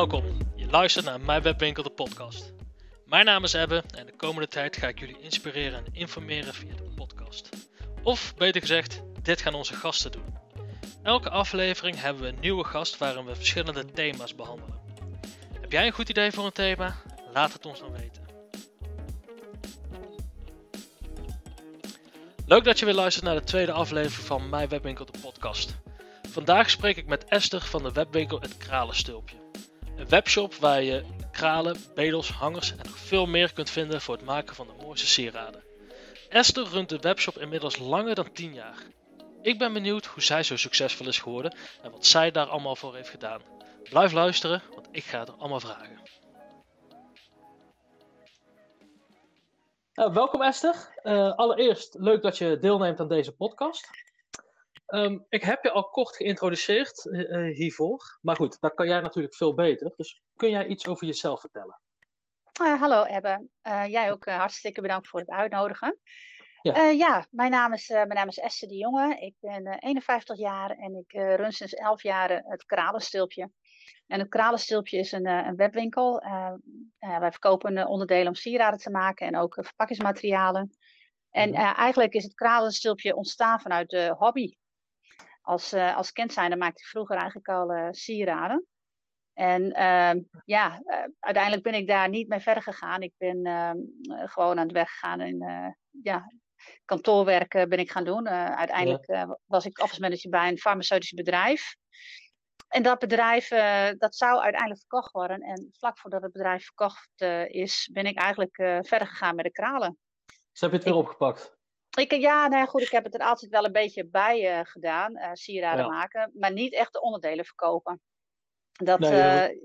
Welkom, je luistert naar Mijn Webwinkel de podcast. Mijn naam is Ebbe en de komende tijd ga ik jullie inspireren en informeren via de podcast. Of beter gezegd, dit gaan onze gasten doen. Elke aflevering hebben we een nieuwe gast waarin we verschillende thema's behandelen. Heb jij een goed idee voor een thema? Laat het ons dan weten. Leuk dat je weer luistert naar de tweede aflevering van Mijn Webwinkel de podcast. Vandaag spreek ik met Esther van de webwinkel Het Kralenstulpje. Een webshop waar je kralen, bedels, hangers en nog veel meer kunt vinden voor het maken van de mooiste sieraden. Esther runt de webshop inmiddels langer dan 10 jaar. Ik ben benieuwd hoe zij zo succesvol is geworden en wat zij daar allemaal voor heeft gedaan. Blijf luisteren, want ik ga er allemaal vragen. Uh, welkom Esther. Uh, allereerst leuk dat je deelneemt aan deze podcast. Um, ik heb je al kort geïntroduceerd uh, hiervoor, maar goed, dat kan jij natuurlijk veel beter. Dus kun jij iets over jezelf vertellen? hallo Ebbe, jij ook hartstikke bedankt voor het uitnodigen. Ja, ja mijn, naam is, mijn naam is Esther de Jonge, ik ben 51 jaar en ik run sinds 11 jaar het Kralenstilpje. En het Kralenstilpje is een, een webwinkel. wij verkopen onderdelen om sieraden te maken en ook verpakkingsmaterialen. En uh, eigenlijk is het kralenstilpje ontstaan vanuit de hobby als, uh, als kentzijnde maakte ik vroeger eigenlijk al uh, sieraden. En uh, ja, uh, uiteindelijk ben ik daar niet mee verder gegaan. Ik ben ehm, gewoon aan het weg gegaan en ja, kantoorwerk ben ik gaan doen. uiteindelijk was ik office manager bij een farmaceutisch bedrijf. En dat bedrijf, dat zou uiteindelijk verkocht worden. En vlak voordat het bedrijf verkocht is, ben ik eigenlijk verder gegaan met de kralen. Dus heb je het weer ik, opgepakt? Ik, ja, nou ja, goed, ik heb het er altijd wel een beetje bij uh, gedaan, uh, sieraden ja. maken, maar niet echt de onderdelen verkopen. Dat, nee, uh,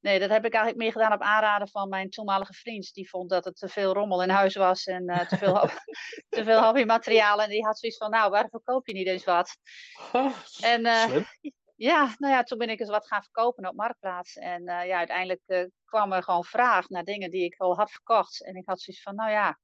nee, dat heb ik eigenlijk meer gedaan op aanraden van mijn toenmalige vriend. Die vond dat het te veel rommel in huis was en te veel, te veel hobbymateriaal. En die had zoiets van, nou, waarom verkoop je niet eens wat? en ja, nou ja, toen ben ik eens wat gaan verkopen op Marktplaats. En ja, uiteindelijk kwam er gewoon vraag naar dingen die ik al had verkocht. En ik had zoiets van, nou ja,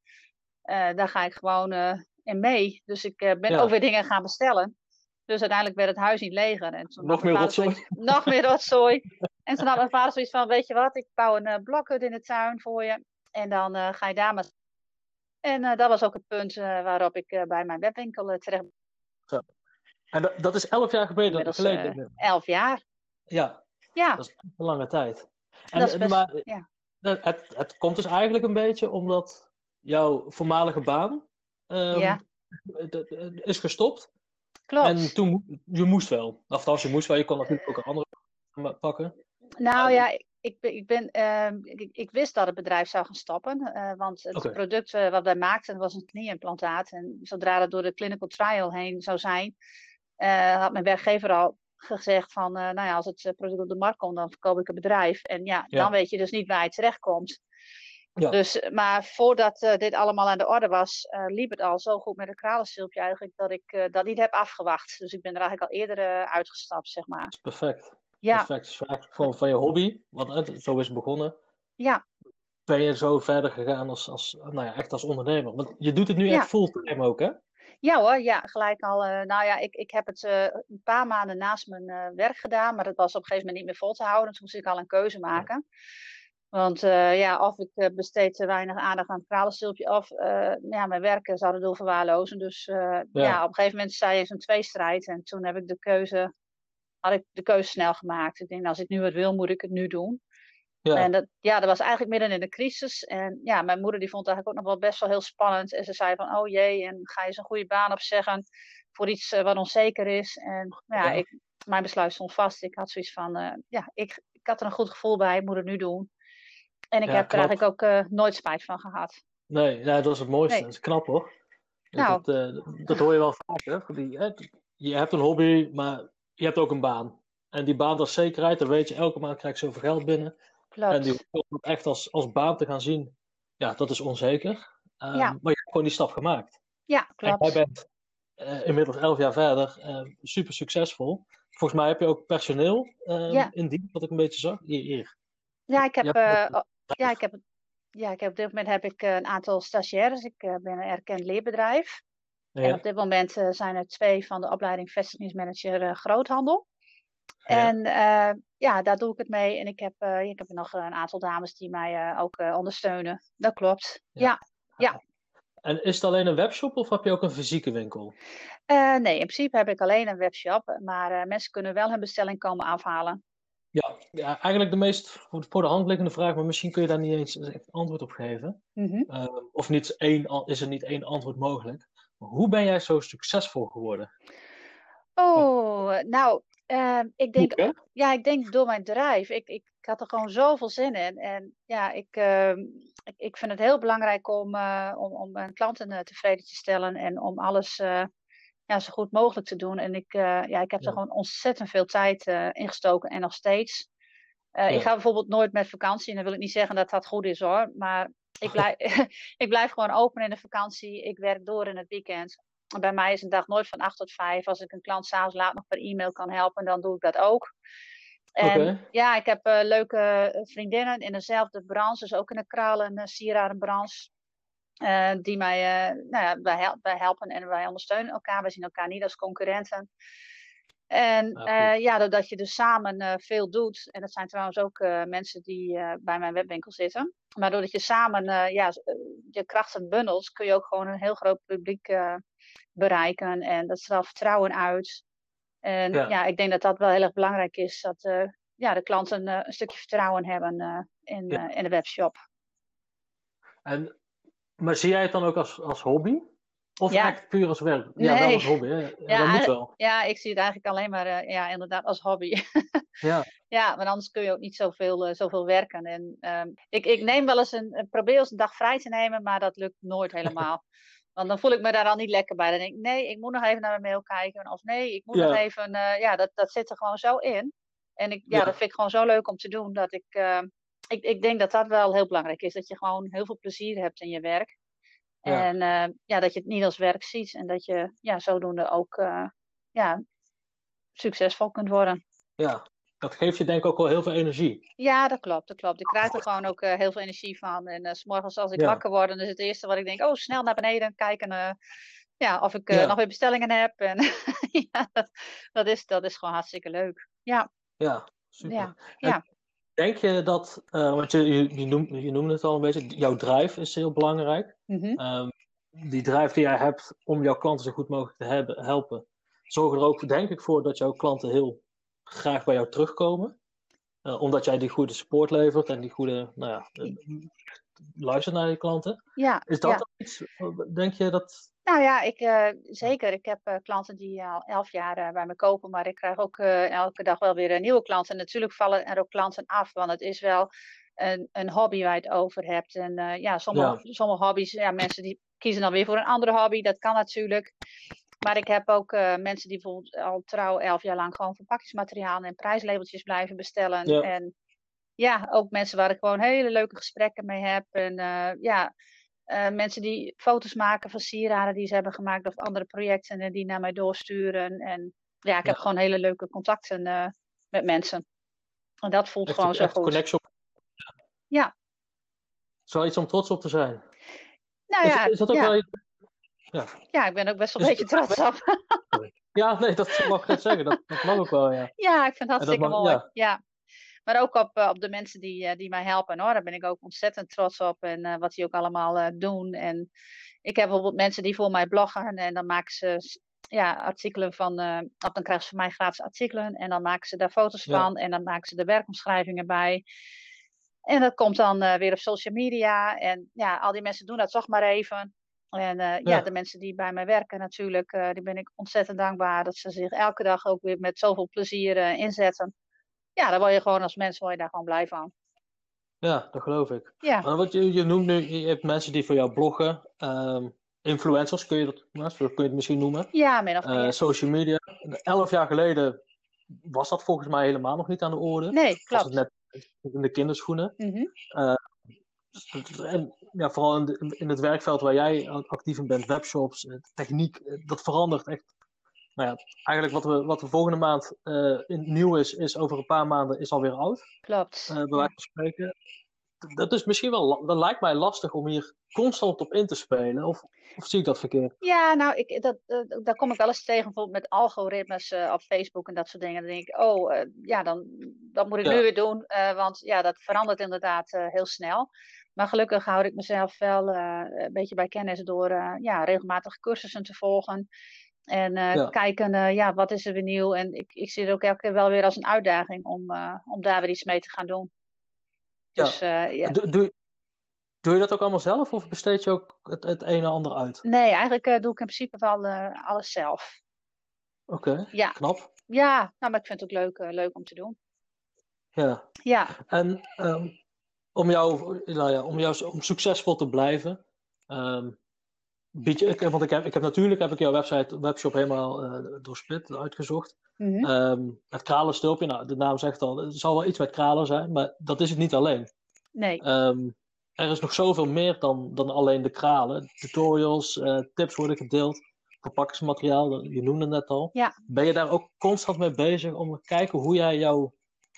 daar ga ik gewoon uh, in mee. Dus ik uh, ben ja. ook weer dingen gaan bestellen. Dus uiteindelijk werd het huis niet leger. En toen nog meer rotzooi. Zoiets, nog meer rotzooi. en toen had mijn vader zoiets van, weet je wat, ik bouw een blokhut in de tuin voor je. En dan ga je daar maar... En dat was ook het punt waarop ik bij mijn webwinkel terecht Zo. En dat, dat is elf jaar geleden? geleden elf jaar. Ja. ja. Dat is een lange tijd. En, dat is best, maar, ja. het, het komt dus eigenlijk een beetje omdat jouw voormalige baan um, ja. is gestopt. Klopt. En toen, je moest wel. Althans, je moest wel. Je kon natuurlijk ook een andere pakken. Nou ja, ik, ik, ben, uh, ik, ik, wist dat het bedrijf zou gaan stoppen. Uh, want het okay. product uh, wat wij maakten was een knieimplantaat. En zodra het door de clinical trial heen zou zijn, uh, had mijn werkgever al gezegd van, nou ja, als het product op de markt komt, dan verkoop ik het bedrijf. En ja, ja. dan weet je dus niet waar je terecht komt. Ja. Dus, maar voordat uh, dit allemaal aan de orde was, uh, liep het al zo goed met het kralenstilpje eigenlijk dat ik uh, dat niet heb afgewacht. Dus ik ben er eigenlijk al eerder uitgestapt, zeg maar. Perfect. Ja. Perfect. Dus gewoon van je hobby, want zo is het begonnen. Ja. Ben je zo verder gegaan als, als nou ja, echt als ondernemer? Want je doet het nu ja. echt fulltime ook, hè? Ja hoor, ja, gelijk al. nou ja, ik, ik heb het een paar maanden naast mijn werk gedaan, maar dat was op een gegeven moment niet meer vol te houden. Dus moest ik al een keuze maken. Ja. Want uh, ja, of ik uh, besteed te weinig aandacht aan het kralenstilpje, of uh, ja, mijn werken zouden doel verwaarlozen. Dus ja. ja. op een gegeven moment sta je zo'n tweestrijd. En toen heb ik de keuze, had ik de keuze snel gemaakt. Ik denk, als ik nu wat wil, moet ik het nu doen. Ja. En dat, ja, dat was eigenlijk midden in de crisis. En ja, mijn moeder die vond het eigenlijk ook nog wel best wel heel spannend. En ze zei van, oh jee, en ga je zo'n goede baan opzeggen voor iets wat onzeker is. En ja, ja. Ik, mijn besluit stond vast. Ik had zoiets van, ja, ik, ik had er een goed gevoel bij, ik moet het nu doen. En ik ja, heb er eigenlijk ook uh, nooit spijt van gehad. Nee, ja, dat is het mooiste. Nee. Dat is knap hoor. Nou. Dat, uh, dat hoor je wel vaak. Hè? Die, hè? Je hebt een hobby, maar je hebt ook een baan. En die baan, dat is zekerheid. Dan weet je, elke maand krijg je zoveel geld binnen. Klopt. En die echt als, als baan te gaan zien, ja, dat is onzeker. Um, ja. Maar je hebt gewoon die stap gemaakt. Ja, klopt. En jij bent uh, inmiddels elf jaar verder, super succesvol. Volgens mij heb je ook personeel ja. in dienst, wat ik een beetje zag. Hier, hier. Ja, ik heb, uh, ja, ik heb, ja, ik heb op dit moment heb ik een aantal stagiaires. Ik uh, ben een erkend leerbedrijf. Ja. En op dit moment uh, zijn er twee van de opleiding vestigingsmanager groothandel. En ja, daar doe ik het mee. En ik heb, ik heb nog een aantal dames die mij ook ondersteunen. Dat klopt. Ja. ja. En is het alleen een webshop of heb je ook een fysieke winkel? nee, in principe heb ik alleen een webshop. Maar mensen kunnen wel hun bestelling komen afhalen. Ja, ja, eigenlijk de meest voor de hand liggende vraag, maar misschien kun je daar niet eens echt antwoord op geven. Mm of niet één, is er niet één antwoord mogelijk. Maar hoe ben jij zo succesvol geworden? Oh, nou, uh, ik denk, ja, ik denk door mijn drive. Ik, ik, ik, had er gewoon zoveel zin in. En ja, ik, uh, ik, ik vind het heel belangrijk om, uh, om, om mijn klanten eh, tevreden te stellen en om alles eh, ja, zo goed mogelijk te doen. En ik, uh, ja, ik heb er gewoon ontzettend veel tijd uh, in gestoken en nog steeds. Ja. Ik ga bijvoorbeeld nooit met vakantie. En dan wil ik niet zeggen dat dat goed is hoor. Maar ik blijf, ik blijf gewoon open in de vakantie. Ik werk door in het weekend. Bij mij is een dag nooit van 8 tot 5. Als ik een klant s'avonds laat nog per e-mail kan helpen, dan doe ik dat ook. En okay. ja, ik heb leuke vriendinnen in dezelfde branche. Dus ook in de kralen- en sieradenbranche. Uh, die mij, uh, nou ja, wij, hel wij, helpen en wij ondersteunen elkaar. Wij zien elkaar niet als concurrenten. En uh, ja, doordat je dus samen veel doet, en dat zijn trouwens ook mensen die bij mijn webwinkel zitten. Maar doordat je samen ja, je krachten bundelt, kun je ook gewoon een heel groot publiek bereiken. En dat straalt vertrouwen uit. En ja. ja. ik denk dat dat wel heel erg belangrijk is. Dat ja, de klanten een stukje vertrouwen hebben in, ja. in de webshop. En maar zie jij het dan ook als, als hobby? Of ja. echt puur als werk? Ja, nee. wel als hobby. Hè? Ja, ja, dat moet wel. Ja, ik zie het eigenlijk alleen maar uh, ja, inderdaad als hobby. ja. ja, want anders kun je ook niet zoveel, uh, zoveel werken. En um, ik, ik neem wel eens een, probeer eens een dag vrij te nemen, maar dat lukt nooit helemaal. Want dan voel ik me daar al niet lekker bij. Dan denk ik, nee, ik moet nog even naar mijn mail kijken. Of nee, ik moet nog even, uh, ja, dat, dat zit er gewoon zo in. En ik, ja, ja, dat vind ik gewoon zo leuk om te doen, dat ik ik, ik denk dat dat wel heel belangrijk is. Dat je gewoon heel veel plezier hebt in je werk. Ja. En uh, ja, dat je het niet als werk ziet. En dat je ja, zodoende ook uh, ja, succesvol kunt worden. Ja, dat geeft je denk ik ook wel heel veel energie. Ja, dat klopt. Dat klopt. Ik krijg er gewoon ook uh, heel veel energie van. En s morgens als ik ja. wakker word, dan is het eerste wat ik denk, oh, snel naar beneden kijken. Ja, of ik ja. nog weer bestellingen heb. En ja, dat, dat, is, dat is gewoon hartstikke leuk. Ja. Ja, super. Ja. ja. Denk je dat, uh, want je, je, noemde, je noemde het al een beetje, jouw drive is heel belangrijk. Mm -hmm. um, die drive die jij hebt om jouw klanten zo goed mogelijk te hebben, helpen, zorgen er ook denk ik voor dat jouw klanten heel graag bij jou terugkomen. Uh, omdat jij die goede support levert en die goede, nou ja, luistert naar je klanten. Ja, is dat ja. iets, denk je dat nou ja, ik, uh, zeker. Ik heb uh, klanten die al elf jaar uh, bij me kopen, maar ik krijg ook elke dag wel weer nieuwe klanten. Natuurlijk vallen er ook klanten af, want het is wel een, een hobby waar je het over hebt. En ja, sommige, ja. sommige hobby's, ja, mensen die kiezen dan weer voor een andere hobby, dat kan natuurlijk. Maar ik heb ook mensen die bijvoorbeeld al trouw elf jaar lang gewoon verpakkingsmateriaal en prijslabeltjes blijven bestellen. Ja. En ja, ook mensen waar ik gewoon hele leuke gesprekken mee heb. En ja, uh, mensen die foto's maken van sieraden die ze hebben gemaakt of andere projecten en die naar mij doorsturen. En ja, ik ja. heb gewoon hele leuke contacten uh, met mensen. En dat voelt echt, gewoon zo goed. Connectie. Ja. Zou iets om trots op te zijn? Nou ja. Is, is dat ook ja. wel... Ja. ja, ik ben ook best wel een beetje trots op. ja, nee, dat mag ik net zeggen. Dat, dat mag ook wel, ja. Ja, ik vind het hartstikke mooi. Ja. ja. Maar ook op, uh, op de mensen die, uh, die mij helpen hoor. Daar ben ik ook ontzettend trots op. En uh, wat die ook allemaal doen. En ik heb bijvoorbeeld mensen die voor mij bloggen. En dan maken ze ja, artikelen van. of dan krijgen ze van mij gratis artikelen. En dan maken ze daar foto's ja. van. En dan maken ze de werkomschrijvingen bij. En dat komt dan weer op social media. En ja, al die mensen doen dat toch maar even. En ja. ja. de mensen die bij mij werken natuurlijk, die ben ik ontzettend dankbaar dat ze zich elke dag ook weer met zoveel plezier inzetten ja, daar word je gewoon als mens word je daar gewoon blij van. Ja, dat geloof ik. Ja. Maar wat je, je noemt nu, je hebt mensen die voor jou bloggen. Um, influencers kun je dat, nou, kun je het misschien noemen. Ja, min of meer. Uh, social media. Elf jaar geleden was dat volgens mij helemaal nog niet aan de orde. Nee, klopt. Was het net in de kinderschoenen. Mm -hmm. uh, en ja, vooral in, de, in, het werkveld waar jij actief in bent, webshops, techniek, dat verandert echt nou ja, eigenlijk wat we, wat we volgende maand uh, in, nieuw is, is over een paar maanden is alweer oud. Klopt. Uh, bij wijze van spreken. dat is misschien wel, dat lijkt mij lastig om hier constant op in te spelen. Of, of zie ik dat verkeerd? Ja, nou, ik, dat, uh, daar kom ik wel eens tegen, bijvoorbeeld met algoritmes uh, op Facebook en dat soort dingen. Dan denk ik, oh, ja, dan, dat moet ik ja. nu weer doen, want ja, dat verandert inderdaad heel snel. Maar gelukkig houd ik mezelf wel een beetje bij kennis door ja, regelmatig cursussen te volgen. En ja. kijken, ja, wat is er weer nieuw? En ik, ik zie het ook elke keer wel weer als een uitdaging om, om daar weer iets mee te gaan doen. Dus, ja. ja. Doe, doe, Doe je dat ook allemaal zelf of besteed je ook het, het een en ander uit? Nee, eigenlijk doe ik in principe wel alles zelf. Oké, okay, ja. knap. Ja, nou, maar ik vind het ook leuk, leuk om te doen. Ja. Ja. En um, om, jou, nou ja, om, jou, om succesvol te blijven, um, want ik heb, ik heb natuurlijk heb ik jouw website, webshop helemaal uh, doorsplit, uitgezocht. Mm -hmm. um, het kralenstilpje, nou, de naam zegt al, het zal wel iets met kralen zijn, maar dat is het niet alleen. Nee. Um, er is nog zoveel meer dan, dan alleen de kralen. Tutorials, uh, tips worden gedeeld, verpakkingsmateriaal, je noemde het net al. Ja. Ben je daar ook constant mee bezig om te kijken hoe jij jouw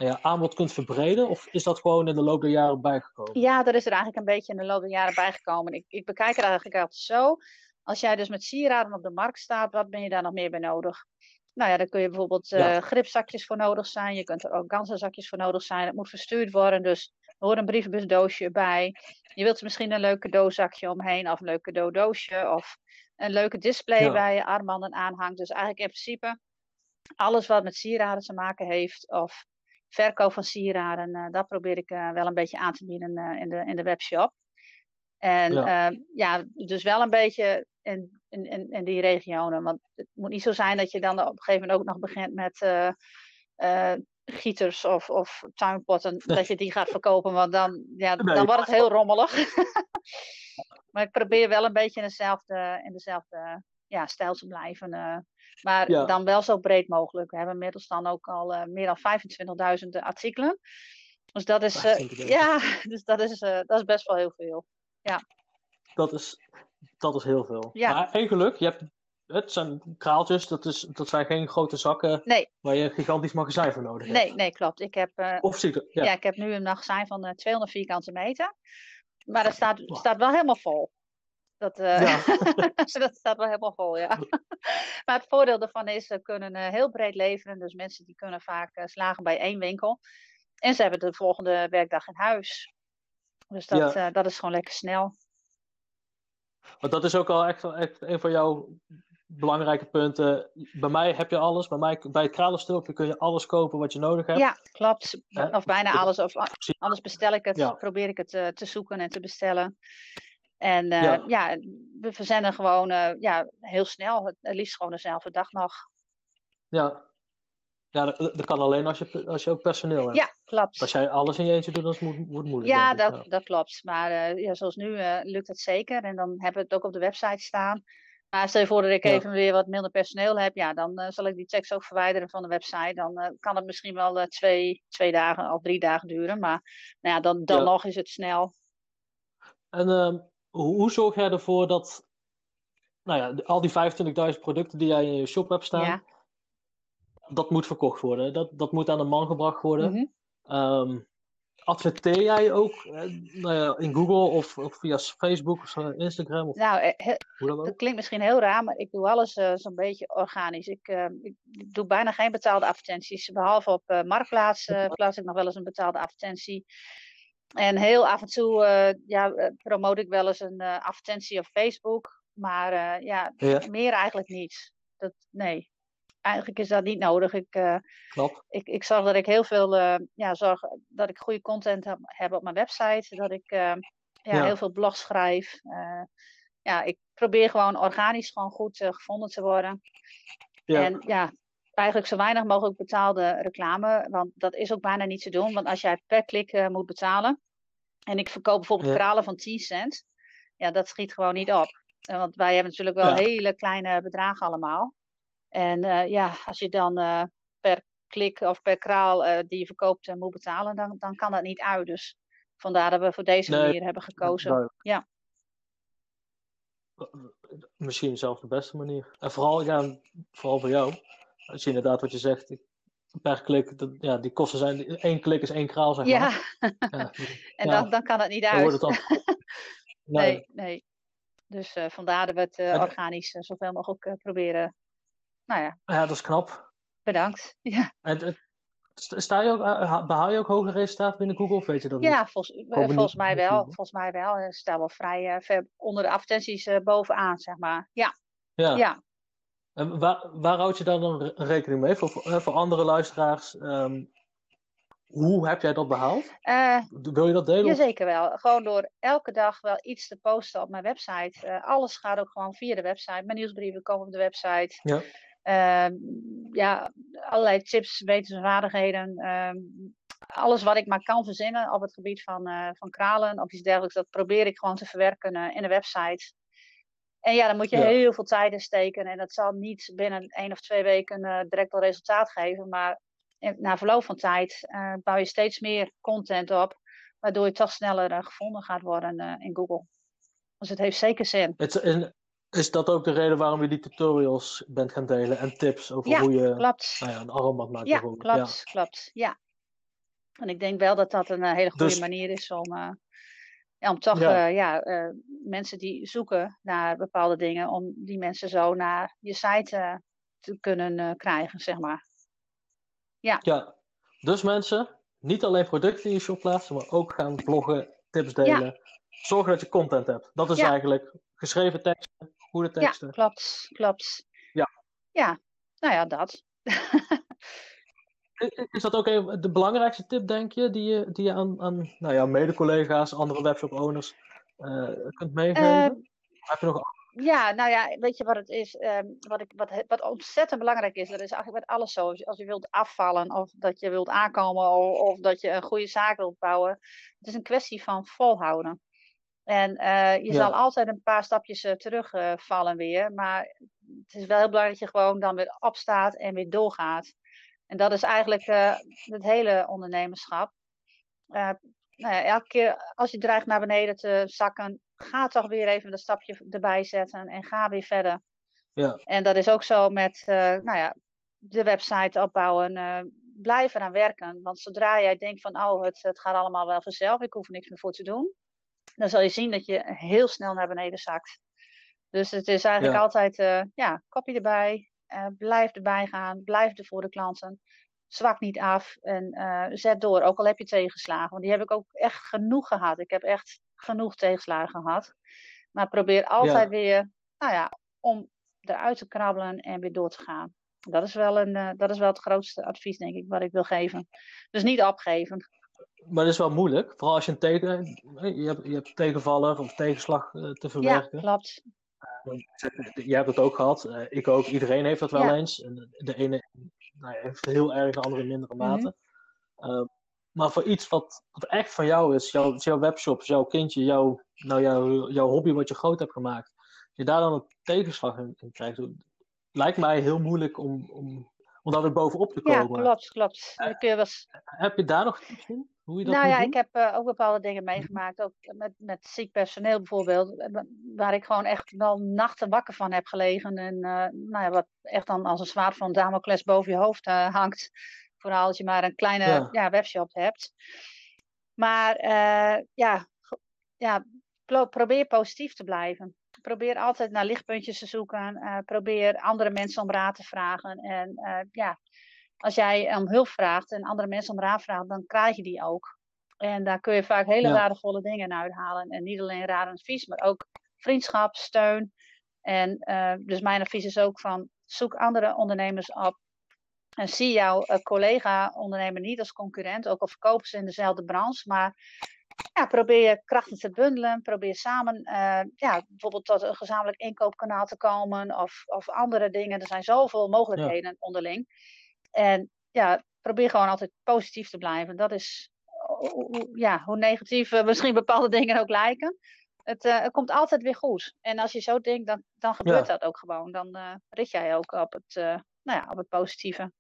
ja, aanbod kunt verbreden? Of is dat gewoon in de loop der jaren bijgekomen? Ja, dat is er eigenlijk een beetje in de loop der jaren bijgekomen. Ik, ik bekijk het eigenlijk altijd zo. Als jij dus met sieraden op de markt staat, wat ben je daar nog meer bij nodig? Nou ja, daar kun je bijvoorbeeld uh, ja. gripzakjes voor nodig zijn. Je kunt er ook ganzenzakjes voor nodig zijn. Het moet verstuurd worden, dus er hoort een brievenbusdoosje bij. Je wilt er misschien een leuk cadeauzakje omheen of een leuk cadeaudoosje of een leuke display ja. waar je armbanden aanhangt. Dus eigenlijk in principe alles wat met sieraden te maken heeft of verkoop van sieraden, uh, dat probeer ik uh, wel een beetje aan te bieden uh, in, de, in de webshop. En ja. ja, dus wel een beetje in, in, in, die regionen. Want het moet niet zo zijn dat je dan op een gegeven moment ook nog begint met gieters of, of tuinpotten, dat je die gaat verkopen, want dan, ja, nee, dan wordt het heel rommelig. maar ik probeer wel een beetje in dezelfde, in dezelfde ja, stijl te blijven. Uh, maar ja. dan wel zo breed mogelijk. We hebben inmiddels dan ook al uh, meer dan 25.000 artikelen. Dus dat is, uh, ja, dus dat is, dat is best wel heel veel. Ja. Dat is, dat is heel veel. Ja. Maar één geluk, je hebt het zijn kraaltjes, dat, is, dat zijn geen grote zakken nee. waar je een gigantisch magazijn voor nodig hebt. Nee, nee klopt. Ik heb, uh, of zie ja. ja. ik heb nu een magazijn van uh, 200 vierkante meter. Maar dat staat, staat wel helemaal vol. Dat, uh, ja. dat staat wel helemaal vol, ja. maar het voordeel daarvan is, ze kunnen heel breed leveren. Dus mensen die kunnen vaak slagen bij één winkel. En ze hebben de volgende werkdag in huis. Dus dat, ja. dat is gewoon lekker snel. Want dat is ook al echt, echt een van jouw belangrijke punten. Bij mij heb je alles. Bij, mij, bij het kralenstilpje kun je alles kopen wat je nodig hebt. Ja, klopt. Of bijna alles. Of anders bestel ik het. Ja. Probeer ik het te zoeken en te bestellen. En uh, ja. ja. we verzenden gewoon uh, ja, heel snel. Het, het liefst gewoon dezelfde dag nog. Ja, ja, dat, dat, kan alleen als je, als je ook personeel hebt. Ja, klopt. Als jij alles in je eentje doet, dan wordt het moeilijk. Ja, dat, ja. dat klopt. Maar uh, ja, zoals nu lukt het zeker. En dan hebben we het ook op de website staan. Maar stel je voor dat ik ja. even weer wat minder personeel heb, ja, dan zal ik die tekst ook verwijderen van de website. Dan kan het misschien wel twee, twee dagen of drie dagen duren. Maar nou ja, dan, dan nog is het snel. En ehm, hoe, zorg jij ervoor dat nou ja, al die 25.000 producten die jij in je shop hebt staan, dat moet verkocht worden? Dat, dat moet aan de man gebracht worden. Mm -hmm. um, adverteer jij ook uh, in Google of, of, via Facebook of Instagram? Of nou, he, dat, dat, klinkt misschien heel raar, maar ik doe alles uh, zo'n beetje organisch. Ik, uh, ik, doe bijna geen betaalde advertenties. Behalve op Marktplaats plaats ik nog wel eens een betaalde advertentie. En heel af en toe ja, promote ik wel eens een advertentie op Facebook. Maar ja, ja, meer eigenlijk niet. Dat, nee eigenlijk is dat niet nodig. Ik, uh, ik, ik zorg dat ik heel veel, uh, ja, zorg dat ik goede content heb, heb op mijn website. Dat ik uh, ja, ja, heel veel blogs schrijf. ja, ik probeer gewoon organisch gewoon goed gevonden te worden. Ja. En ja, eigenlijk zo weinig mogelijk betaalde reclame. Want dat is ook bijna niet te doen. Want als jij per klik moet betalen. En ik verkoop bijvoorbeeld ja. kralen van 10 cent. Ja, dat schiet gewoon niet op. Want wij hebben natuurlijk wel hele kleine bedragen allemaal. En uh, ja, als je dan uh, per klik of per kraal die je verkoopt moet betalen, dan, dan kan dat niet uit. Dus vandaar dat we voor deze nee, manier hebben gekozen. Ja. Misschien zelfs de beste manier. En vooral, ja, vooral voor jou, je inderdaad wat je zegt, per klik, dat, ja, die kosten zijn, één klik is één kraal, zeg maar. Ja, ja en Dan, dan kan het niet uit. Het dan... nee. nee. nee, Dus uh, vandaar dat we het uh, organisch uh, zoveel mogelijk proberen. Nou ja. Ja, dat is knap. Bedankt. Ja. En, sta je ook, behaal je ook hoge resultaten binnen Google of weet je dat Ja, volgens, volgens mij wel. Volgens mij wel. Er staat wel vrij ver onder de advertenties bovenaan, zeg maar. Ja. Ja. ja. En waar, waar houd je dan, dan rekening mee voor, voor andere luisteraars? Um, hoe heb jij dat behaald? Uh, Wil je dat delen? Jazeker wel. Gewoon door elke dag wel iets te posten op mijn website. Uh, alles gaat ook gewoon via de website. Mijn nieuwsbrieven komen op de website. Ja. Uh, ja, allerlei tips, wetenswaardigheden. Uh, alles wat ik maar kan verzinnen op het gebied van, van kralen of iets dergelijks, dat probeer ik gewoon te verwerken in de website. En ja, dan moet je heel veel tijd in steken. En dat zal niet binnen één of twee weken uh, direct al resultaat geven. Maar na verloop van tijd uh, bouw je steeds meer content op. Waardoor je toch sneller uh, gevonden gaat worden in Google. Dus het heeft zeker zin. Het, en is dat ook de reden waarom je die tutorials bent gaan delen en tips over hoe je klopt. Nou ja, een maakt? Ja, klopt, ja. klopt. Ja. En ik denk wel dat dat een hele goede dus manier is om ja, om toch ja. Uh, ja uh, mensen die zoeken naar bepaalde dingen, om die mensen zo naar je site uh, te kunnen krijgen, zeg maar. Ja. ja, dus mensen, niet alleen producten in je shop plaatsen, maar ook gaan bloggen, tips delen. Ja. Zorgen dat je content hebt. Dat is eigenlijk geschreven teksten, goede teksten. Ja, klopt, klopt. Ja. Ja, nou ja, dat. Is dat ook even de belangrijkste tip, denk je, die je, die je aan, aan nou ja, mede-collega's, andere webshop-owners uh, kunt meegeven? Uh, Heb je nog ja, nou ja, weet je wat het is? Um, wat, ik, wat, wat ontzettend belangrijk is, dat is eigenlijk met alles zo. Als je wilt afvallen, of dat je wilt aankomen, of, of dat je een goede zaak wilt bouwen. Het is een kwestie van volhouden. En uh, je ja. zal altijd een paar stapjes uh, terugvallen weer. Maar het is wel heel belangrijk dat je gewoon dan weer opstaat en weer doorgaat. En dat is eigenlijk uh, het hele ondernemerschap. Uh, nou ja, elke keer als je dreigt naar beneden te zakken, ga toch weer even een stapje erbij zetten en ga weer verder. Ja. En dat is ook zo met uh, nou ja, de website opbouwen. blijf eraan werken. Want zodra jij denkt van oh, het, het gaat allemaal wel vanzelf, ik hoef er niks meer voor te doen. Dan zal je zien dat je heel snel naar beneden zakt. Dus het is eigenlijk ja. altijd, ja, kopje erbij, uh, blijf erbij gaan, blijf er voor de klanten. Zwak niet af en uh, zet door, ook al heb je tegenslagen. Want die heb ik ook echt genoeg gehad. Ik heb echt genoeg tegenslagen gehad. Maar probeer altijd ja. weer, nou ja, om eruit te krabbelen en weer door te gaan. Dat is, wel een, uh, dat is wel het grootste advies, denk ik, wat ik wil geven. Dus niet opgeven. Maar dat is wel moeilijk, vooral als je een tegen, je hebt, je hebt tegenvaller of tegenslag te verwerken. Ja, klopt. Jij hebt het ook gehad, uh, ik ook, iedereen heeft dat wel ja. eens. En de ene nou ja, heeft het heel erg, de andere in mindere mate. Mm -hmm. uh, maar voor iets wat, wat echt van jou is, jouw, jouw webshop, jouw kindje, jouw, nou, jouw, jouw hobby wat je groot hebt gemaakt, je daar dan een tegenslag in, in krijgt, lijkt mij heel moeilijk om, om, om daar weer bovenop te komen. Ja, klopt, klopt. Was... Heb je daar nog tips in? Hoe je dat nou ja, doen? ik heb uh, ook bepaalde dingen meegemaakt. Ook met, met ziek personeel bijvoorbeeld. Eh, waar ik gewoon echt wel nachten wakker van heb gelegen. En uh, nou ja, wat echt dan als een zwaard van Damocles boven je hoofd uh, hangt. Vooral als je maar een kleine ja. Ja, webshop hebt. Maar ja, ja, probeer positief te blijven. Probeer altijd naar lichtpuntjes te zoeken. probeer andere mensen om raad te vragen. En ja, als jij om hulp vraagt en andere mensen om raad vraagt, dan krijg je die ook. En daar kun je vaak hele ja. waardevolle dingen uithalen. En niet alleen raad en advies, maar ook vriendschap, steun. En uh, dus mijn advies is ook van zoek andere ondernemers op. En zie jouw uh, collega-ondernemer niet als concurrent, ook al verkopen ze in dezelfde branche. Maar ja, probeer je krachten te bundelen. Probeer samen uh, ja, bijvoorbeeld tot een gezamenlijk inkoopkanaal te komen. Of, of andere dingen. Er zijn zoveel mogelijkheden ja. onderling. En ja, probeer gewoon altijd positief te blijven. Dat is, ja, hoe negatief uh, misschien bepaalde dingen ook lijken. Het, uh, het, komt altijd weer goed. En als je zo denkt, dan, dan gebeurt ja. dat ook gewoon. Dan uh, rit jij ook op het, nou ja, op het positieve.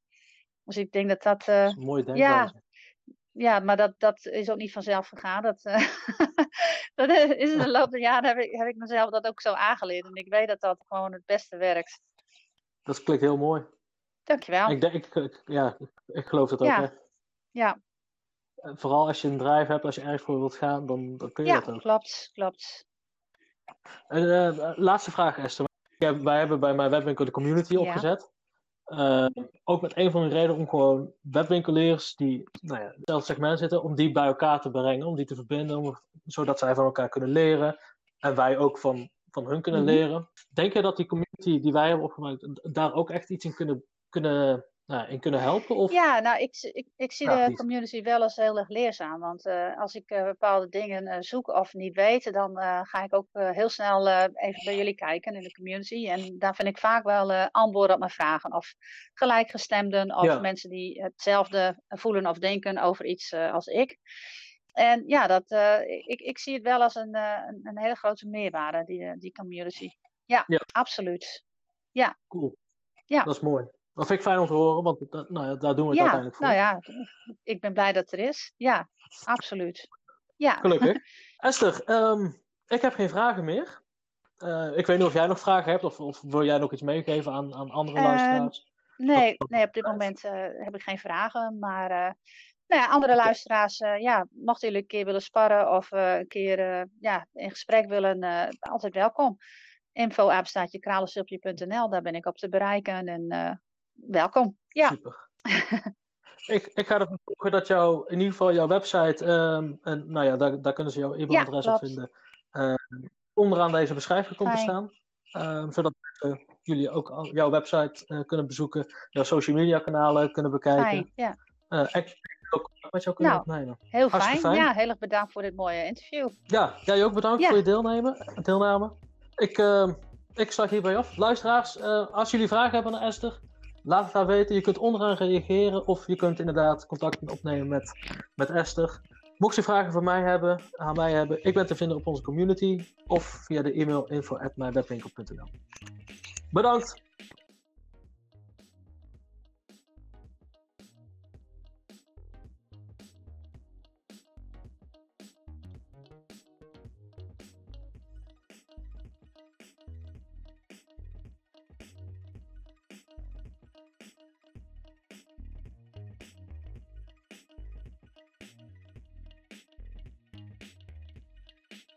Dus ik denk dat dat. dat mooi denkwijze. Ja, ja, maar dat, dat is ook niet vanzelf gegaan. Dat, dat is in de loop der jaren heb ik, heb ik mezelf dat ook zo aangeleerd. En ik weet dat dat gewoon het beste werkt. Dat klinkt heel mooi. Dankjewel. Ik, denk, ik, ik, ja, ik geloof dat ook. Ja. Hè? Ja. Vooral als je een drive hebt, als je ergens voor wilt gaan, dan, dan kun je Ja, dat ook. klopt, klopt. En, eh, laatste vraag, Esther. Ik heb- Wij hebben bij mijn webwinkel de community opgezet. Eh, ook met een van de redenen om gewoon webwinkeliers die nou ja, in hetzelfde segment zitten, om die bij elkaar te brengen, om die te verbinden, om, zodat zij van elkaar kunnen leren en wij ook van, van hun kunnen Mhm. leren. Denk je dat die community die wij hebben opgemaakt daar ook echt iets in kunnen, kunnen, nou, in kunnen helpen? Of? Ja, nou, ik, ik, ik zie de community wel als heel erg leerzaam. Want eh, als ik eh, bepaalde dingen eh, zoek of niet weet, dan ga ik ook heel snel even bij jullie kijken in de community. En daar vind ik vaak wel antwoorden op mijn vragen. Of gelijkgestemden, of Ja. mensen die hetzelfde voelen of denken over iets als ik. En ja, dat, ik, ik zie het wel als een, een, een hele grote meerwaarde, die, die community. Ja, Ja. absoluut. Cool. Ja. Dat is mooi. Dat vind ik fijn om te horen, want dat, nou ja, daar doen we het Ja, uiteindelijk voor. nou ja, ik ben blij dat er is. Ja, absoluut. Ja, Gelukkig. Esther, ehm, ik heb geen vragen meer. Eh, ik weet niet of jij nog vragen hebt of, of wil jij nog iets meegeven aan, aan andere Ehm, luisteraars? nee, nee, op dit moment eh, heb ik geen vragen. Maar eh, nou ja, andere luisteraars, ja, mochten jullie een keer willen sparren of een keer ja, in gesprek willen, altijd welkom. Info daar ben ik op te bereiken en welkom. Ja, Super. ik, ik ga ervan zorgen dat jouw, in ieder geval jouw website, ehm, en nou ja, daar, daar kunnen ze jouw e-mailadres op vinden, eh, onderaan deze beschrijving komt te staan. Ehm, zodat jullie ook al jouw website eh, kunnen bezoeken, jouw social media kanalen kunnen bekijken. fijn. Ja, Eh, en ook met jou kunnen Nou. opnemen. heel fijn. fijn. Ja, heel erg bedankt voor dit mooie interview. Ja, jij ook bedankt Ja. voor je deelnemen, deelname. Ik, ik sluit hierbij af. Luisteraars, eh, als jullie vragen hebben naar Esther, laat het haar weten. Je kunt onderaan reageren of je kunt inderdaad contact opnemen met, met Esther. Mocht je vragen voor mij hebben, aan mij hebben, ik ben te vinden op onze community of via de e-mail info@mijnwebwinkel.nl. Bedankt!